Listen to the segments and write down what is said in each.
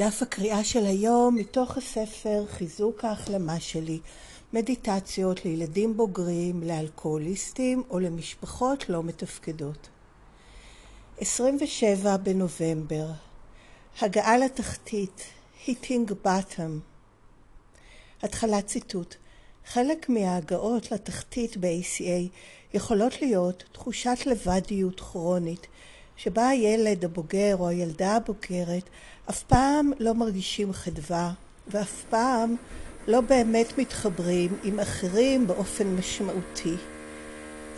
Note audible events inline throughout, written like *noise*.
דף הקריאה של היום מתוך הספר חיזוק ההחלמה שלי, מדיטציות לילדים בוגרים, לאלכוהוליסטים או למשפחות לא מתפקדות. 27 בנובמבר, הגעה לתחתית, hitting bottom. התחלת ציטוט חלק מההגעות לתחתית ב-ACA יכולות להיות תחושת לבדיות כרונית, שבה הילד הבוגר או הילדה הבוגרת אף פעם לא מרגישים חדווה ואף פעם לא באמת מתחברים עם אחרים באופן משמעותי.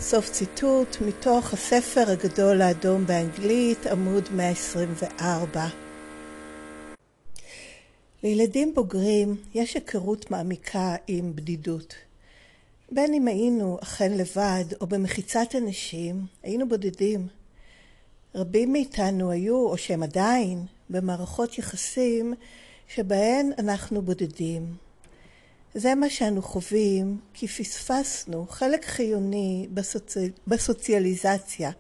סוף ציטוט מתוך הספר הגדול האדום באנגלית, עמוד 124. לילדים בוגרים יש היכרות מעמיקה עם בדידות. בין אם היינו אכן לבד או במחיצת אנשים, היינו בודדים. רבים מאיתנו היו, או שהם עדיין, במערכות יחסים שבהן אנחנו בודדים. זה מה שאנו חווים כי פספסנו חלק חיוני בסוצ... בסוציאליזציה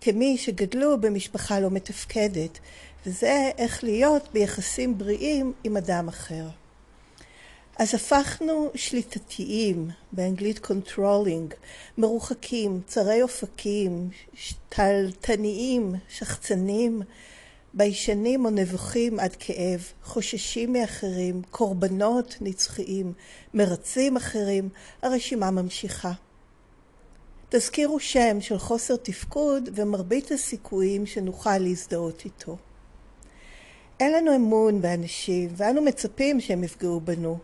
כמי שגדלו במשפחה לא מתפקדת וזה איך להיות ביחסים בריאים עם אדם אחר. אז הפכנו שליטתיים, באנגלית controlling, מרוחקים, צרי אופקים, שתלטניים, שחצנים, ביישנים או נבוכים עד כאב, חוששים מאחרים, קורבנות נצחיים, מרצים אחרים, הרשימה ממשיכה. תזכירו שם של חוסר תפקוד ומרבית הסיכויים שנוכל להזדהות איתו. אין לנו אמון באנשים ואנו מצפים שהם יפגעו בנו,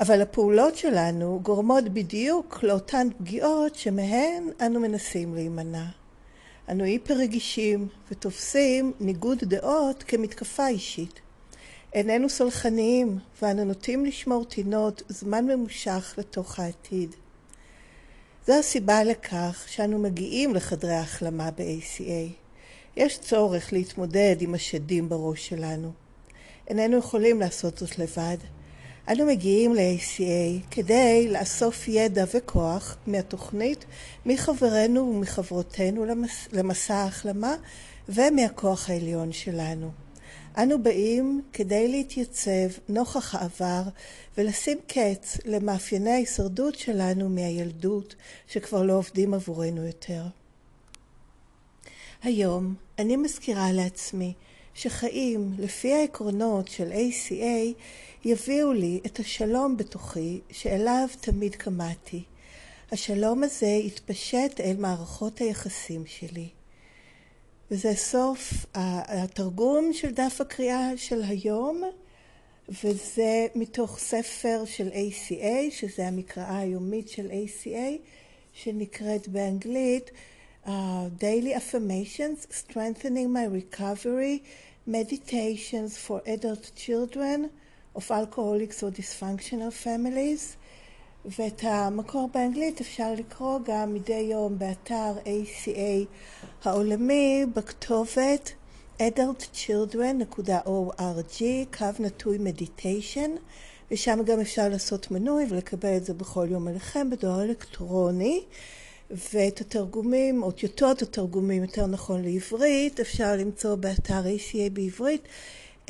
אבל הפעולות שלנו גורמות בדיוק לאותן פגיעות שמהן אנו מנסים להימנע. אנו היפר רגישים ותופסים ניגוד דעות כמתקפה אישית. איננו סולחניים ואנו נוטים לשמור טינות זמן ממושך לתוך העתיד. זו הסיבה לכך שאנו מגיעים לחדרי ההחלמה ב-ACA. יש צורך להתמודד עם השדים בראש שלנו. איננו יכולים לעשות זאת לבד. אנו מגיעים ל-ACA כדי לאסוף ידע וכוח מהתוכנית, מחברינו ומחברותינו למס... למסע ההחלמה ומהכוח העליון שלנו. אנו באים כדי להתייצב נוכח העבר ולשים קץ למאפייני ההישרדות שלנו מהילדות שכבר לא עובדים עבורנו יותר. היום אני מזכירה לעצמי שחיים לפי העקרונות של ACA יביאו לי את השלום בתוכי שאליו תמיד קמאתי. השלום הזה יתפשט אל מערכות היחסים שלי. וזה סוף התרגום של דף הקריאה של היום, וזה מתוך ספר של ACA, שזה המקראה היומית של ACA, שנקראת באנגלית uh, Daily Affirmations, Strengthening My Recovery, Meditations for Adult Children, of Alcoholics or Dysfunctional Families, ואת המקור באנגלית אפשר לקרוא גם מדי יום באתר ACA העולמי בכתובת adultchildren.org, קו נטוי מדיטיישן, ושם גם אפשר לעשות מנוי ולקבל את זה בכל יום אליכם בדואר אלקטרוני. ואת התרגומים, או טיוטות התרגומים, יותר נכון לעברית, אפשר למצוא באתר ACA בעברית.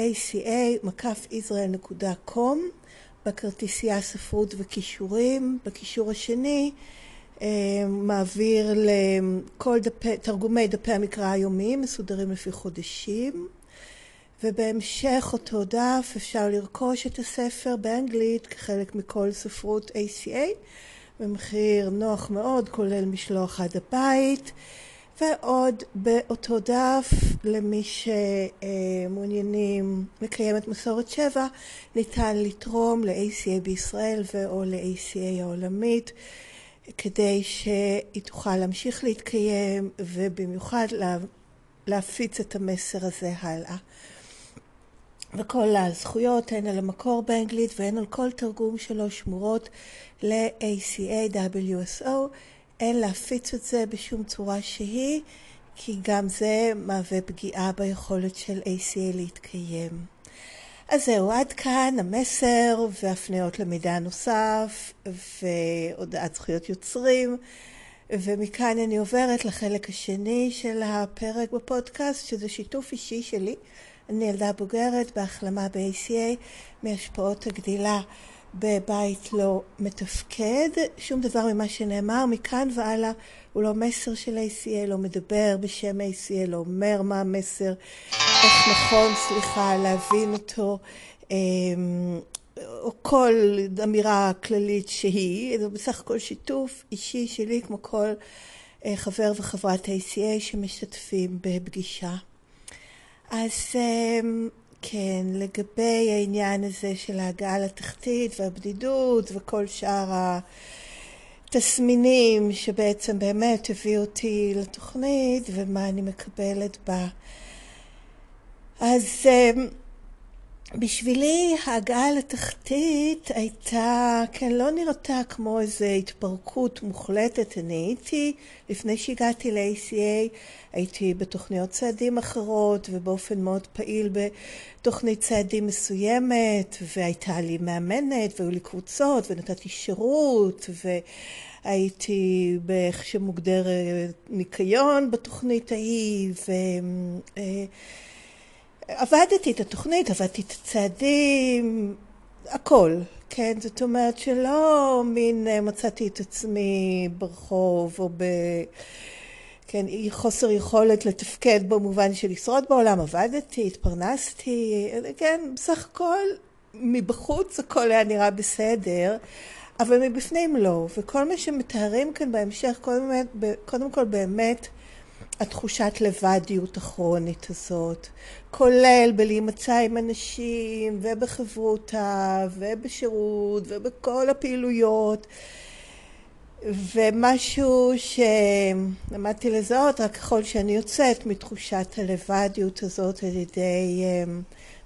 aca-israel.com בכרטיסייה ספרות וכישורים. בקישור השני אה, מעביר לכל דפי, תרגומי דפי המקרא היומיים מסודרים לפי חודשים. ובהמשך אותו דף אפשר לרכוש את הספר באנגלית כחלק מכל ספרות ACA במחיר נוח מאוד, כולל משלוח עד הבית. ועוד באותו דף, למי שמעוניינים לקיים את מסורת שבע, ניתן לתרום ל-ACA בישראל ו/או ל-ACA העולמית, כדי שהיא תוכל להמשיך להתקיים, ובמיוחד לה, להפיץ את המסר הזה הלאה. וכל הזכויות, הן על המקור באנגלית והן על כל תרגום שלו, שמורות ל-ACA WSO. אין להפיץ את זה בשום צורה שהיא, כי גם זה מהווה פגיעה ביכולת של ACA להתקיים. אז זהו, עד כאן המסר והפניות למידע נוסף והודעת זכויות יוצרים. ומכאן אני עוברת לחלק השני של הפרק בפודקאסט, שזה שיתוף אישי שלי אני ילדה בוגרת בהחלמה ב-ACA מהשפעות הגדילה בבית לא מתפקד. שום דבר ממה שנאמר מכאן והלאה הוא לא מסר של ACA, לא מדבר בשם ACA, לא אומר מה המסר, איך נכון, סליחה, להבין אותו. אמ, או כל אמירה כללית שהיא, זה בסך הכל שיתוף אישי שלי כמו כל אה, חבר וחברת ACA שמשתתפים בפגישה. אז אמ, כן, לגבי העניין הזה של ההגעה לתחתית והבדידות וכל שאר התסמינים שבעצם באמת הביאו אותי לתוכנית ומה אני מקבלת בה. אז אמ, בשבילי ההגעה לתחתית הייתה, כן, לא נראתה כמו איזו התפרקות מוחלטת. אני הייתי, לפני שהגעתי ל-ACA, הייתי בתוכניות צעדים אחרות ובאופן מאוד פעיל בתוכנית צעדים מסוימת, והייתה לי מאמנת והיו לי קבוצות ונתתי שירות והייתי באיך שמוגדרת ניקיון בתוכנית ההיא ו... אה, עבדתי את התוכנית, עבדתי את הצעדים, הכל, כן? זאת אומרת שלא מין אה, מצאתי את עצמי ברחוב או ב... כן, חוסר יכולת לתפקד במובן של לשרוד בעולם, עבדתי, התפרנסתי, כן, בסך הכל מבחוץ הכל היה נראה בסדר, אבל מבפנים לא, וכל מה שמתארים כאן בהמשך, קודם, קודם כל באמת התחושת לבדיות הכרונית הזאת, כולל בלהימצא עם אנשים ובחברותה ובשירות ובכל הפעילויות. ומשהו שלמדתי לזהות רק ככל שאני יוצאת מתחושת הלבדיות הזאת על ידי אמ,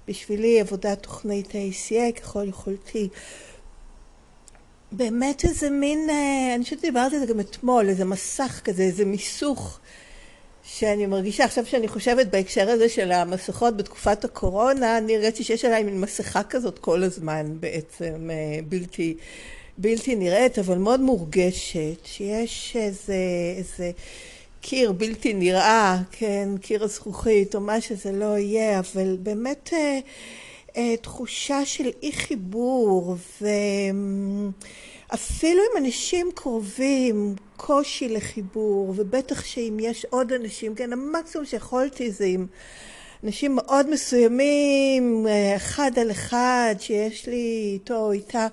בשבילי עבודת תוכנית ה-ACA ככל יכולתי. באמת איזה מין, אה, אני חושבת שדיברתי על זה גם אתמול, איזה מסך כזה, איזה מיסוך שאני מרגישה עכשיו שאני חושבת בהקשר הזה של המסכות בתקופת הקורונה, אני הרגשתי שיש עליי מין מסכה כזאת כל הזמן בעצם, אה, בלתי, בלתי נראית, אבל מאוד מורגשת, שיש איזה, איזה קיר בלתי נראה, כן, קיר הזכוכית או מה שזה לא יהיה, אבל באמת אה, אה, תחושה של אי חיבור ו... אפילו עם אנשים קרובים, קושי לחיבור, ובטח שאם יש עוד אנשים, כן, המקסימום שיכולתי זה עם אנשים מאוד מסוימים, אחד על אחד, שיש לי איתו או איתה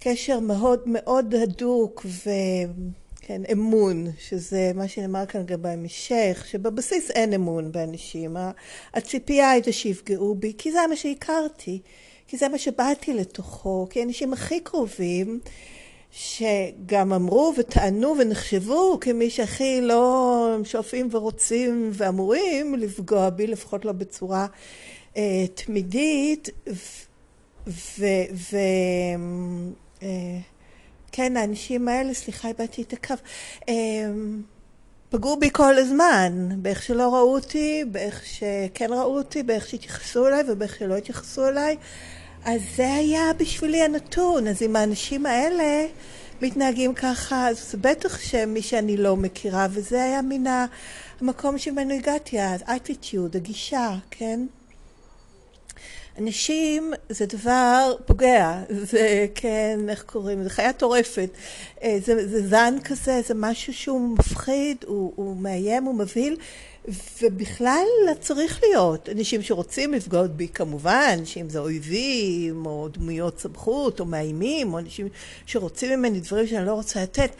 קשר מאוד מאוד הדוק וכן, אמון, שזה מה שנאמר כאן גם בהמשך, שבבסיס אין אמון באנשים. הציפייה הייתה שיפגעו בי, כי זה מה שהכרתי, כי זה מה שבאתי לתוכו, כי האנשים הכי קרובים שגם אמרו וטענו ונחשבו כמי שהכי לא שואפים ורוצים ואמורים לפגוע בי, לפחות לא בצורה אה, תמידית. וכן, אה, האנשים האלה, סליחה, איבדתי את הקו, אה, פגעו בי כל הזמן, באיך שלא ראו אותי, באיך שכן ראו אותי, באיך שהתייחסו אליי ובאיך שלא התייחסו אליי. אז זה היה בשבילי הנתון. אז אם האנשים האלה מתנהגים ככה, אז בטח שמי שאני לא מכירה, וזה היה מן המקום שממנו הגעתי, האטיטיוד, הגישה, כן? אנשים זה דבר פוגע, *laughs* זה כן, איך קוראים לזה, חיה טורפת, אה, זה, זה זן כזה, זה משהו שהוא מפחיד, הוא, הוא מאיים, הוא מבהיל, ובכלל צריך להיות. אנשים שרוצים לפגוע בי כמובן, שאם זה אויבים או דמויות סמכות או מאיימים או אנשים שרוצים ממני דברים שאני לא רוצה לתת.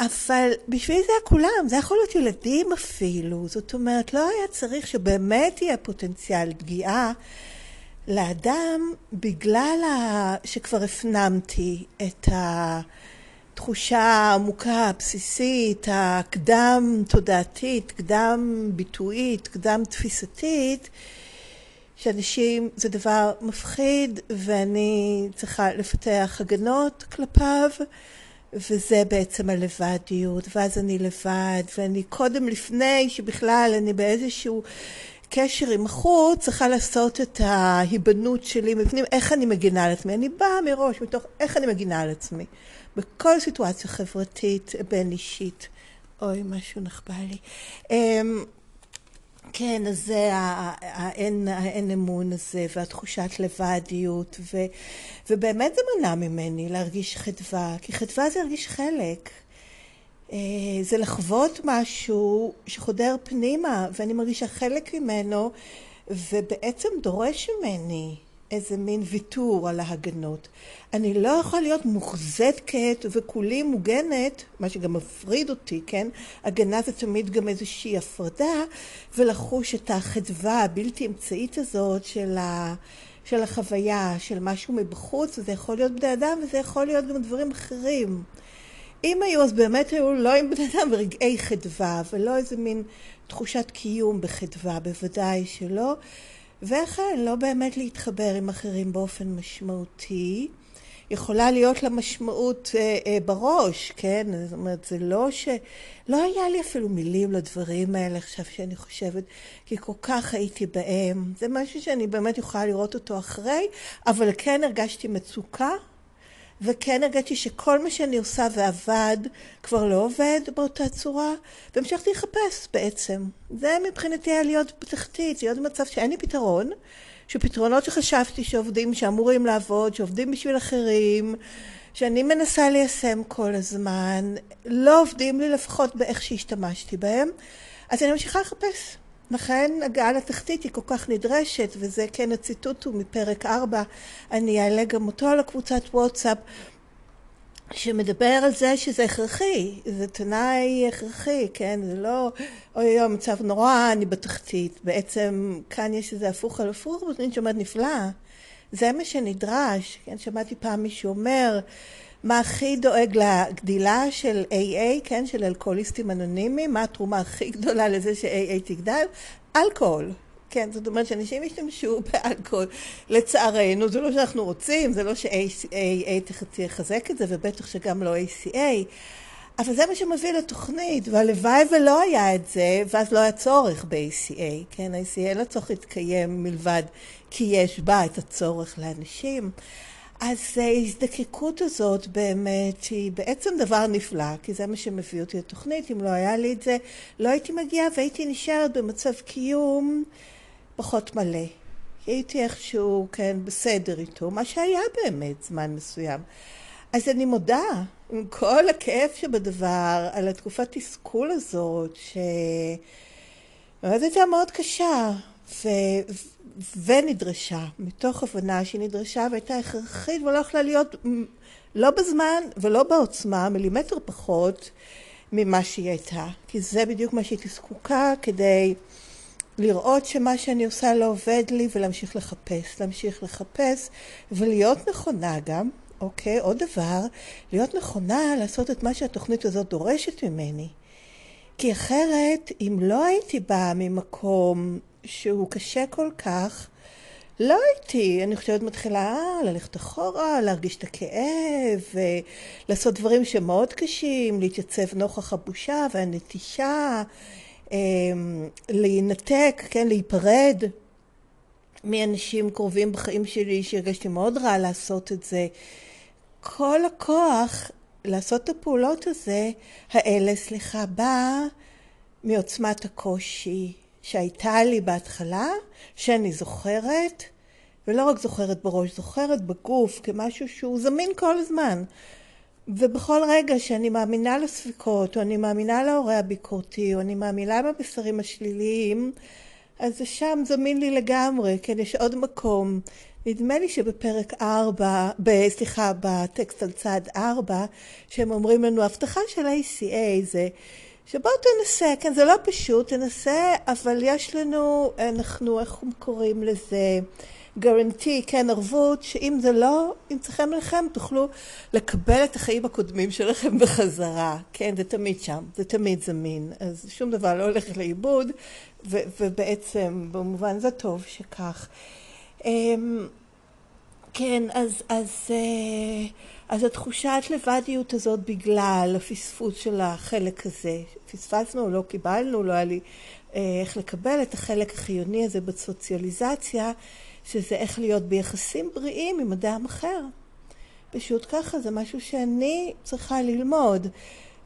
אבל בשביל זה כולם, זה יכול להיות ילדים אפילו, זאת אומרת לא היה צריך שבאמת יהיה פוטנציאל פגיעה לאדם בגלל שכבר הפנמתי את ה... התחושה העמוקה, הבסיסית, הקדם תודעתית, קדם ביטויית, קדם תפיסתית, שאנשים זה דבר מפחיד ואני צריכה לפתח הגנות כלפיו וזה בעצם הלבדיות. ואז אני לבד ואני קודם לפני שבכלל אני באיזשהו קשר עם החוץ צריכה לעשות את ההיבנות שלי מבפנים איך אני מגינה על עצמי אני באה מראש מתוך איך אני מגינה על עצמי בכל סיטואציה חברתית בין אישית. אוי, משהו נחבא לי. Um, כן, אז זה האין, האין אמון הזה והתחושת לבדיות ו, ובאמת זה מנע ממני להרגיש חדווה, כי חדווה זה להרגיש חלק. אה, זה לחוות משהו שחודר פנימה ואני מרגישה חלק ממנו ובעצם דורש ממני איזה מין ויתור על ההגנות. אני לא יכולה להיות מוחזקת וכולי מוגנת, מה שגם מפריד אותי, כן? הגנה זה תמיד גם איזושהי הפרדה, ולחוש את החדווה הבלתי אמצעית הזאת של, ה... של החוויה, של משהו מבחוץ, וזה יכול להיות בני אדם וזה יכול להיות גם דברים אחרים. אם היו, אז באמת היו לא עם בני אדם ורגעי חדווה, ולא איזה מין תחושת קיום בחדווה, בוודאי שלא. וכן, לא באמת להתחבר עם אחרים באופן משמעותי. יכולה להיות לה משמעות אה, אה, בראש, כן? זאת אומרת, זה לא ש... לא היה לי אפילו מילים לדברים האלה עכשיו שאני חושבת, כי כל כך הייתי בהם. זה משהו שאני באמת יכולה לראות אותו אחרי, אבל כן הרגשתי מצוקה וכן הרגשתי שכל מה שאני עושה ועבד כבר לא עובד באותה צורה, והמשכתי לחפש בעצם. זה מבחינתי היה להיות בתחתית, להיות במצב שאין לי פתרון, שפתרונות שחשבתי שעובדים, שאמורים לעבוד, שעובדים בשביל אחרים, שאני מנסה ליישם כל הזמן, לא עובדים לי לפחות באיך שהשתמשתי בהם, אז אני ממשיכה לחפש. לכן הגעה לתחתית היא כל כך נדרשת, וזה כן הציטוט הוא מפרק 4, אני אעלה גם אותו על הקבוצת וואטסאפ, שמדבר על זה שזה הכרחי, זה תנאי הכרחי, כן? זה לא, אוי אוי, מצב נורא, אני בתחתית. בעצם כאן יש איזה הפוך על הפוך, ואני שאומרת נפלא. זה מה שנדרש, כן? שמעתי פעם מישהו אומר, מה הכי דואג לגדילה של AA, כן, של אלכוהוליסטים אנונימיים, מה התרומה הכי גדולה לזה ש-AA תגדל? אלכוהול. כן, זאת אומרת שאנשים ישתמשו באלכוהול. לצערנו, זה לא שאנחנו רוצים, זה לא ש-AA תחזק את זה, ובטח שגם לא ACA, אבל זה מה שמביא לתוכנית, והלוואי ולא היה את זה, ואז לא היה צורך ב-ACA, כן, ה-ACA לה צורך להתקיים מלבד כי יש בה את הצורך לאנשים. אז ההזדקקות הזאת באמת היא בעצם דבר נפלא, כי זה מה שמביא אותי לתוכנית. אם לא היה לי את זה, לא הייתי מגיעה והייתי נשארת במצב קיום פחות מלא. הייתי איכשהו, כן, בסדר איתו, מה שהיה באמת זמן מסוים. אז אני מודה, עם כל הכאב שבדבר, על התקופת תסכול הזאת, ש... באמת הייתה מאוד קשה, ו... ונדרשה, מתוך הבנה שהיא נדרשה והייתה הכרחית ולא יכלה להיות לא בזמן ולא בעוצמה, מילימטר פחות ממה שהיא הייתה. כי זה בדיוק מה שהייתי זקוקה כדי לראות שמה שאני עושה לא עובד לי ולהמשיך לחפש. להמשיך לחפש ולהיות נכונה גם, אוקיי? עוד דבר, להיות נכונה לעשות את מה שהתוכנית הזאת דורשת ממני. כי אחרת, אם לא הייתי באה ממקום שהוא קשה כל כך, לא הייתי, אני חושבת, מתחילה ללכת אחורה, להרגיש את הכאב, לעשות דברים שמאוד קשים, להתייצב נוכח הבושה והנטישה, אמ, להינתק, כן, להיפרד מאנשים קרובים בחיים שלי שהרגשתי מאוד רע לעשות את זה. כל הכוח לעשות את הפעולות הזה, האלה, סליחה, בא מעוצמת הקושי, שהייתה לי בהתחלה, שאני זוכרת, ולא רק זוכרת בראש, זוכרת בגוף כמשהו שהוא זמין כל הזמן. ובכל רגע שאני מאמינה לספקות, או אני מאמינה להורה הביקורתי, או אני מאמינה במסרים השליליים, אז זה שם זמין לי לגמרי, כן, יש עוד מקום. נדמה לי שבפרק 4, ב, סליחה, בטקסט על צד 4, שהם אומרים לנו, הבטחה של ACA זה שבואו תנסה, כן, זה לא פשוט, תנסה, אבל יש לנו, אנחנו, איך קוראים לזה, גרנטי, כן, ערבות, שאם זה לא ימצאכם לכם, תוכלו לקבל את החיים הקודמים שלכם *laughs* בחזרה. כן, זה תמיד שם, זה תמיד זמין. אז שום דבר לא הולך לאיבוד, ו- ובעצם, במובן זה טוב שכך. אמ, כן, אז, אז, אה, אז התחושת לבדיות הזאת בגלל הפספוס של החלק הזה, פספסנו, לא קיבלנו, לא היה לי אה, איך לקבל את החלק החיוני הזה בסוציאליזציה, שזה איך להיות ביחסים בריאים עם אדם אחר. פשוט ככה, זה משהו שאני צריכה ללמוד.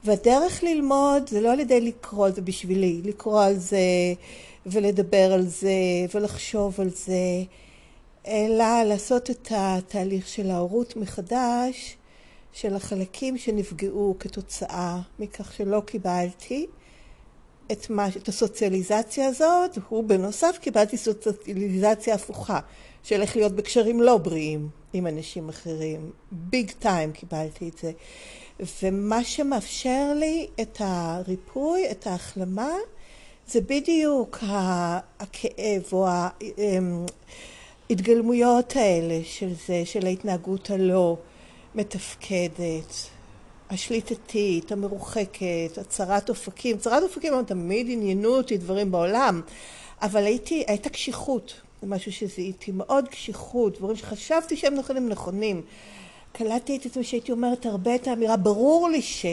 והדרך ללמוד זה לא על ידי לקרוא, זה בשבילי, לקרוא על זה ולדבר על זה ולחשוב על זה, אלא לעשות את התהליך של ההורות מחדש, של החלקים שנפגעו כתוצאה מכך שלא קיבלתי את, מה, את הסוציאליזציה הזאת, ובנוסף קיבלתי סוציאליזציה הפוכה, של איך להיות בקשרים לא בריאים עם אנשים אחרים. ביג טיים קיבלתי את זה. ומה שמאפשר לי את הריפוי, את ההחלמה, זה בדיוק הכאב או ההתגלמויות האלה של זה, של ההתנהגות הלא מתפקדת, השליטתית, המרוחקת, הצרת אופקים. צרת אופקים תמיד עניינו אותי דברים בעולם, אבל הייתי, הייתה קשיחות, זה משהו שזיהיתי, מאוד קשיחות, דברים שחשבתי שהם נכונים נכונים. קלטתי את עצמי שהייתי אומרת הרבה את האמירה, ברור לי ש...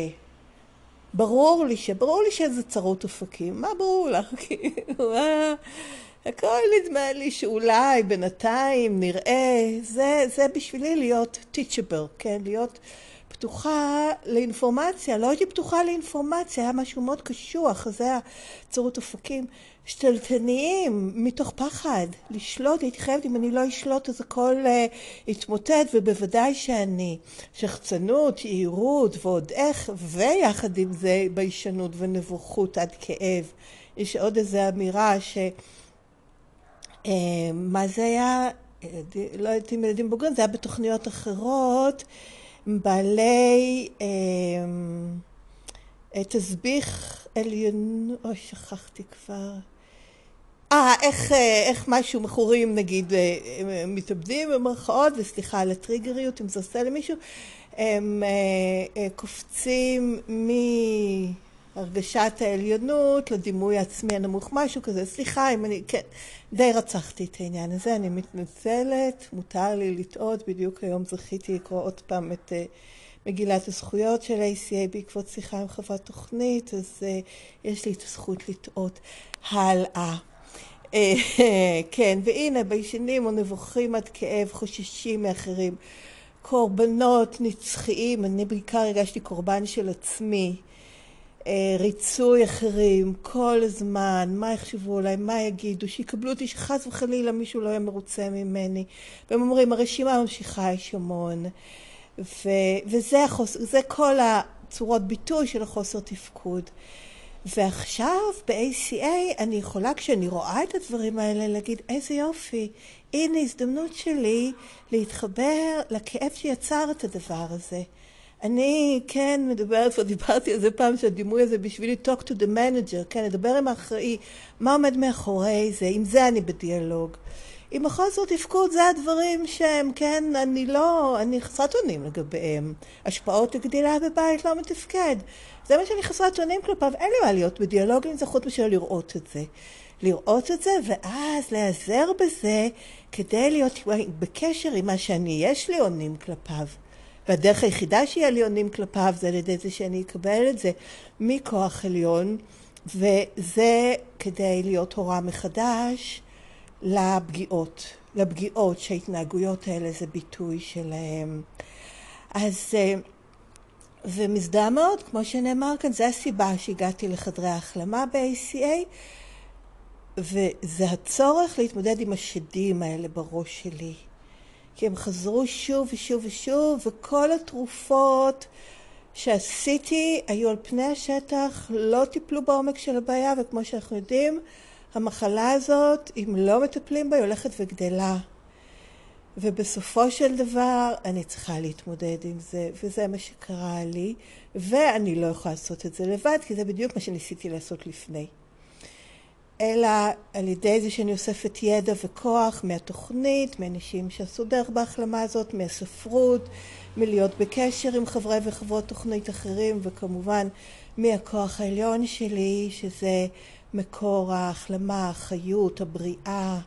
ברור לי ש... ברור לי שזה צרות אופקים. מה ברור לך? *laughs* כאילו, מה... הכל נדמה לי שאולי בינתיים נראה, זה, זה בשבילי להיות teachable, כן? להיות פתוחה לאינפורמציה. לא הייתי פתוחה לאינפורמציה, היה משהו מאוד קשוח, זה הצרות אופקים. שתלטניים, מתוך פחד, לשלוט, הייתי חייבת, אם אני לא אשלוט אז הכל uh, יתמוטט, ובוודאי שאני. שחצנות, יהירות ועוד איך, ויחד עם זה ביישנות ונבוכות עד כאב. יש עוד איזו אמירה ש... Uh, מה זה היה? לא יודעת אם ילדים בוגרים, זה היה בתוכניות אחרות, בעלי uh, תסביך עליון, אוי שכחתי כבר. אה, איך, אה, איך משהו מכורים נגיד אה, מתאבדים במרכאות, וסליחה על הטריגריות אם זה עושה למישהו, הם אה, קופצים מהרגשת העליונות לדימוי העצמי הנמוך, משהו כזה. סליחה אם אני, כן, די רצחתי את העניין הזה, אני מתנצלת, מותר לי לטעות, בדיוק היום זכיתי לקרוא עוד פעם את מגילת הזכויות של ACA בעקבות שיחה עם חברת תוכנית, אז יש לי את הזכות לטעות הלאה. *laughs* כן, והנה ביישנים נבוכים עד כאב, חוששים מאחרים. קורבנות נצחיים, אני בעיקר הרגשתי קורבן של עצמי. ריצוי אחרים, כל הזמן, מה יחשבו עליי, מה יגידו, שיקבלו אותי, שחס וחלילה מישהו לא יהיה מרוצה ממני. והם אומרים, הרשימה ממשיכה, יש המון. ו- וזה החוס- כל הצורות ביטוי של החוסר תפקוד. ועכשיו ב-ACA אני יכולה כשאני רואה את הדברים האלה להגיד איזה יופי, הנה הזדמנות שלי להתחבר לכאב שיצר את הדבר הזה. אני כן מדברת, כבר דיברתי על זה פעם, שהדימוי הזה בשבילי talk to the manager, כן, לדבר עם האחראי, מה עומד מאחורי זה, עם זה אני בדיאלוג. עם החוסר תפקוד זה הדברים שהם, כן, אני לא, אני חסרת אונים לגביהם. השפעות הגדילה בבית לא מתפקד. זה מה שאני חסרת אונים כלפיו, אין לי מה להיות בדיאלוג עם זה חוץ מאשר לראות את זה. לראות את זה ואז להיעזר בזה כדי להיות בקשר עם מה שאני, יש לי אונים כלפיו. והדרך היחידה שיהיה לי אונים כלפיו זה על ידי זה שאני אקבל את זה מכוח עליון, וזה כדי להיות הורה מחדש לפגיעות, לפגיעות שההתנהגויות האלה זה ביטוי שלהם. אז ומזדהה מאוד, כמו שנאמר כאן, זו הסיבה שהגעתי לחדרי ההחלמה ב-ACA, וזה הצורך להתמודד עם השדים האלה בראש שלי. כי הם חזרו שוב ושוב ושוב, וכל התרופות שעשיתי היו על פני השטח, לא טיפלו בעומק של הבעיה, וכמו שאנחנו יודעים, המחלה הזאת, אם לא מטפלים בה, היא הולכת וגדלה. ובסופו של דבר אני צריכה להתמודד עם זה, וזה מה שקרה לי, ואני לא יכולה לעשות את זה לבד, כי זה בדיוק מה שניסיתי לעשות לפני. אלא על ידי זה שאני אוספת ידע וכוח מהתוכנית, מאנשים שעשו דרך בהחלמה הזאת, מהספרות, מלהיות בקשר עם חברי וחברות תוכנית אחרים, וכמובן מהכוח העליון שלי, שזה מקור ההחלמה, החיות, הבריאה,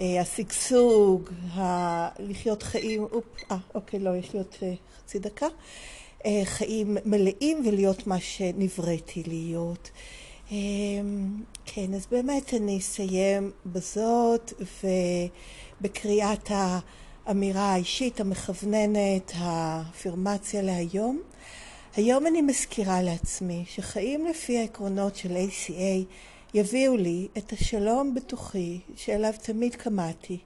השגשוג, לחיות חיים, אופ, אה, אוקיי, לא, יש לי עוד חצי דקה, חיים מלאים ולהיות מה שנבראתי להיות. כן, אז באמת אני אסיים בזאת ובקריאת האמירה האישית המכווננת, האפירמציה להיום. היום אני מזכירה לעצמי שחיים לפי העקרונות של ACA יביאו לי את השלום בתוכי שאליו תמיד קמאתי.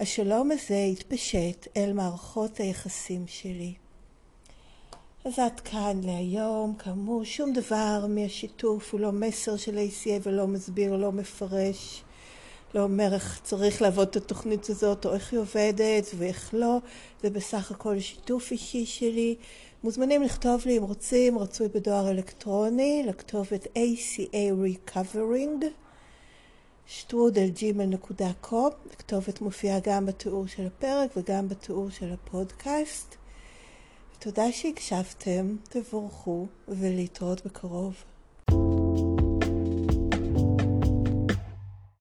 השלום הזה יתפשט אל מערכות היחסים שלי. אז עד כאן להיום, כאמור שום דבר מהשיתוף הוא לא מסר של ACA ולא מסביר, לא מפרש, לא אומר איך צריך לעבוד את התוכנית הזאת או איך היא עובדת ואיך לא, זה בסך הכל שיתוף אישי שלי. מוזמנים לכתוב לי אם רוצים, רצוי בדואר אלקטרוני, לכתובת ACA Recovering, שטרודלג'ימל.com, הכתובת מופיעה גם בתיאור של הפרק וגם בתיאור של הפודקאסט. תודה שהקשבתם, תבורכו ולהתראות בקרוב.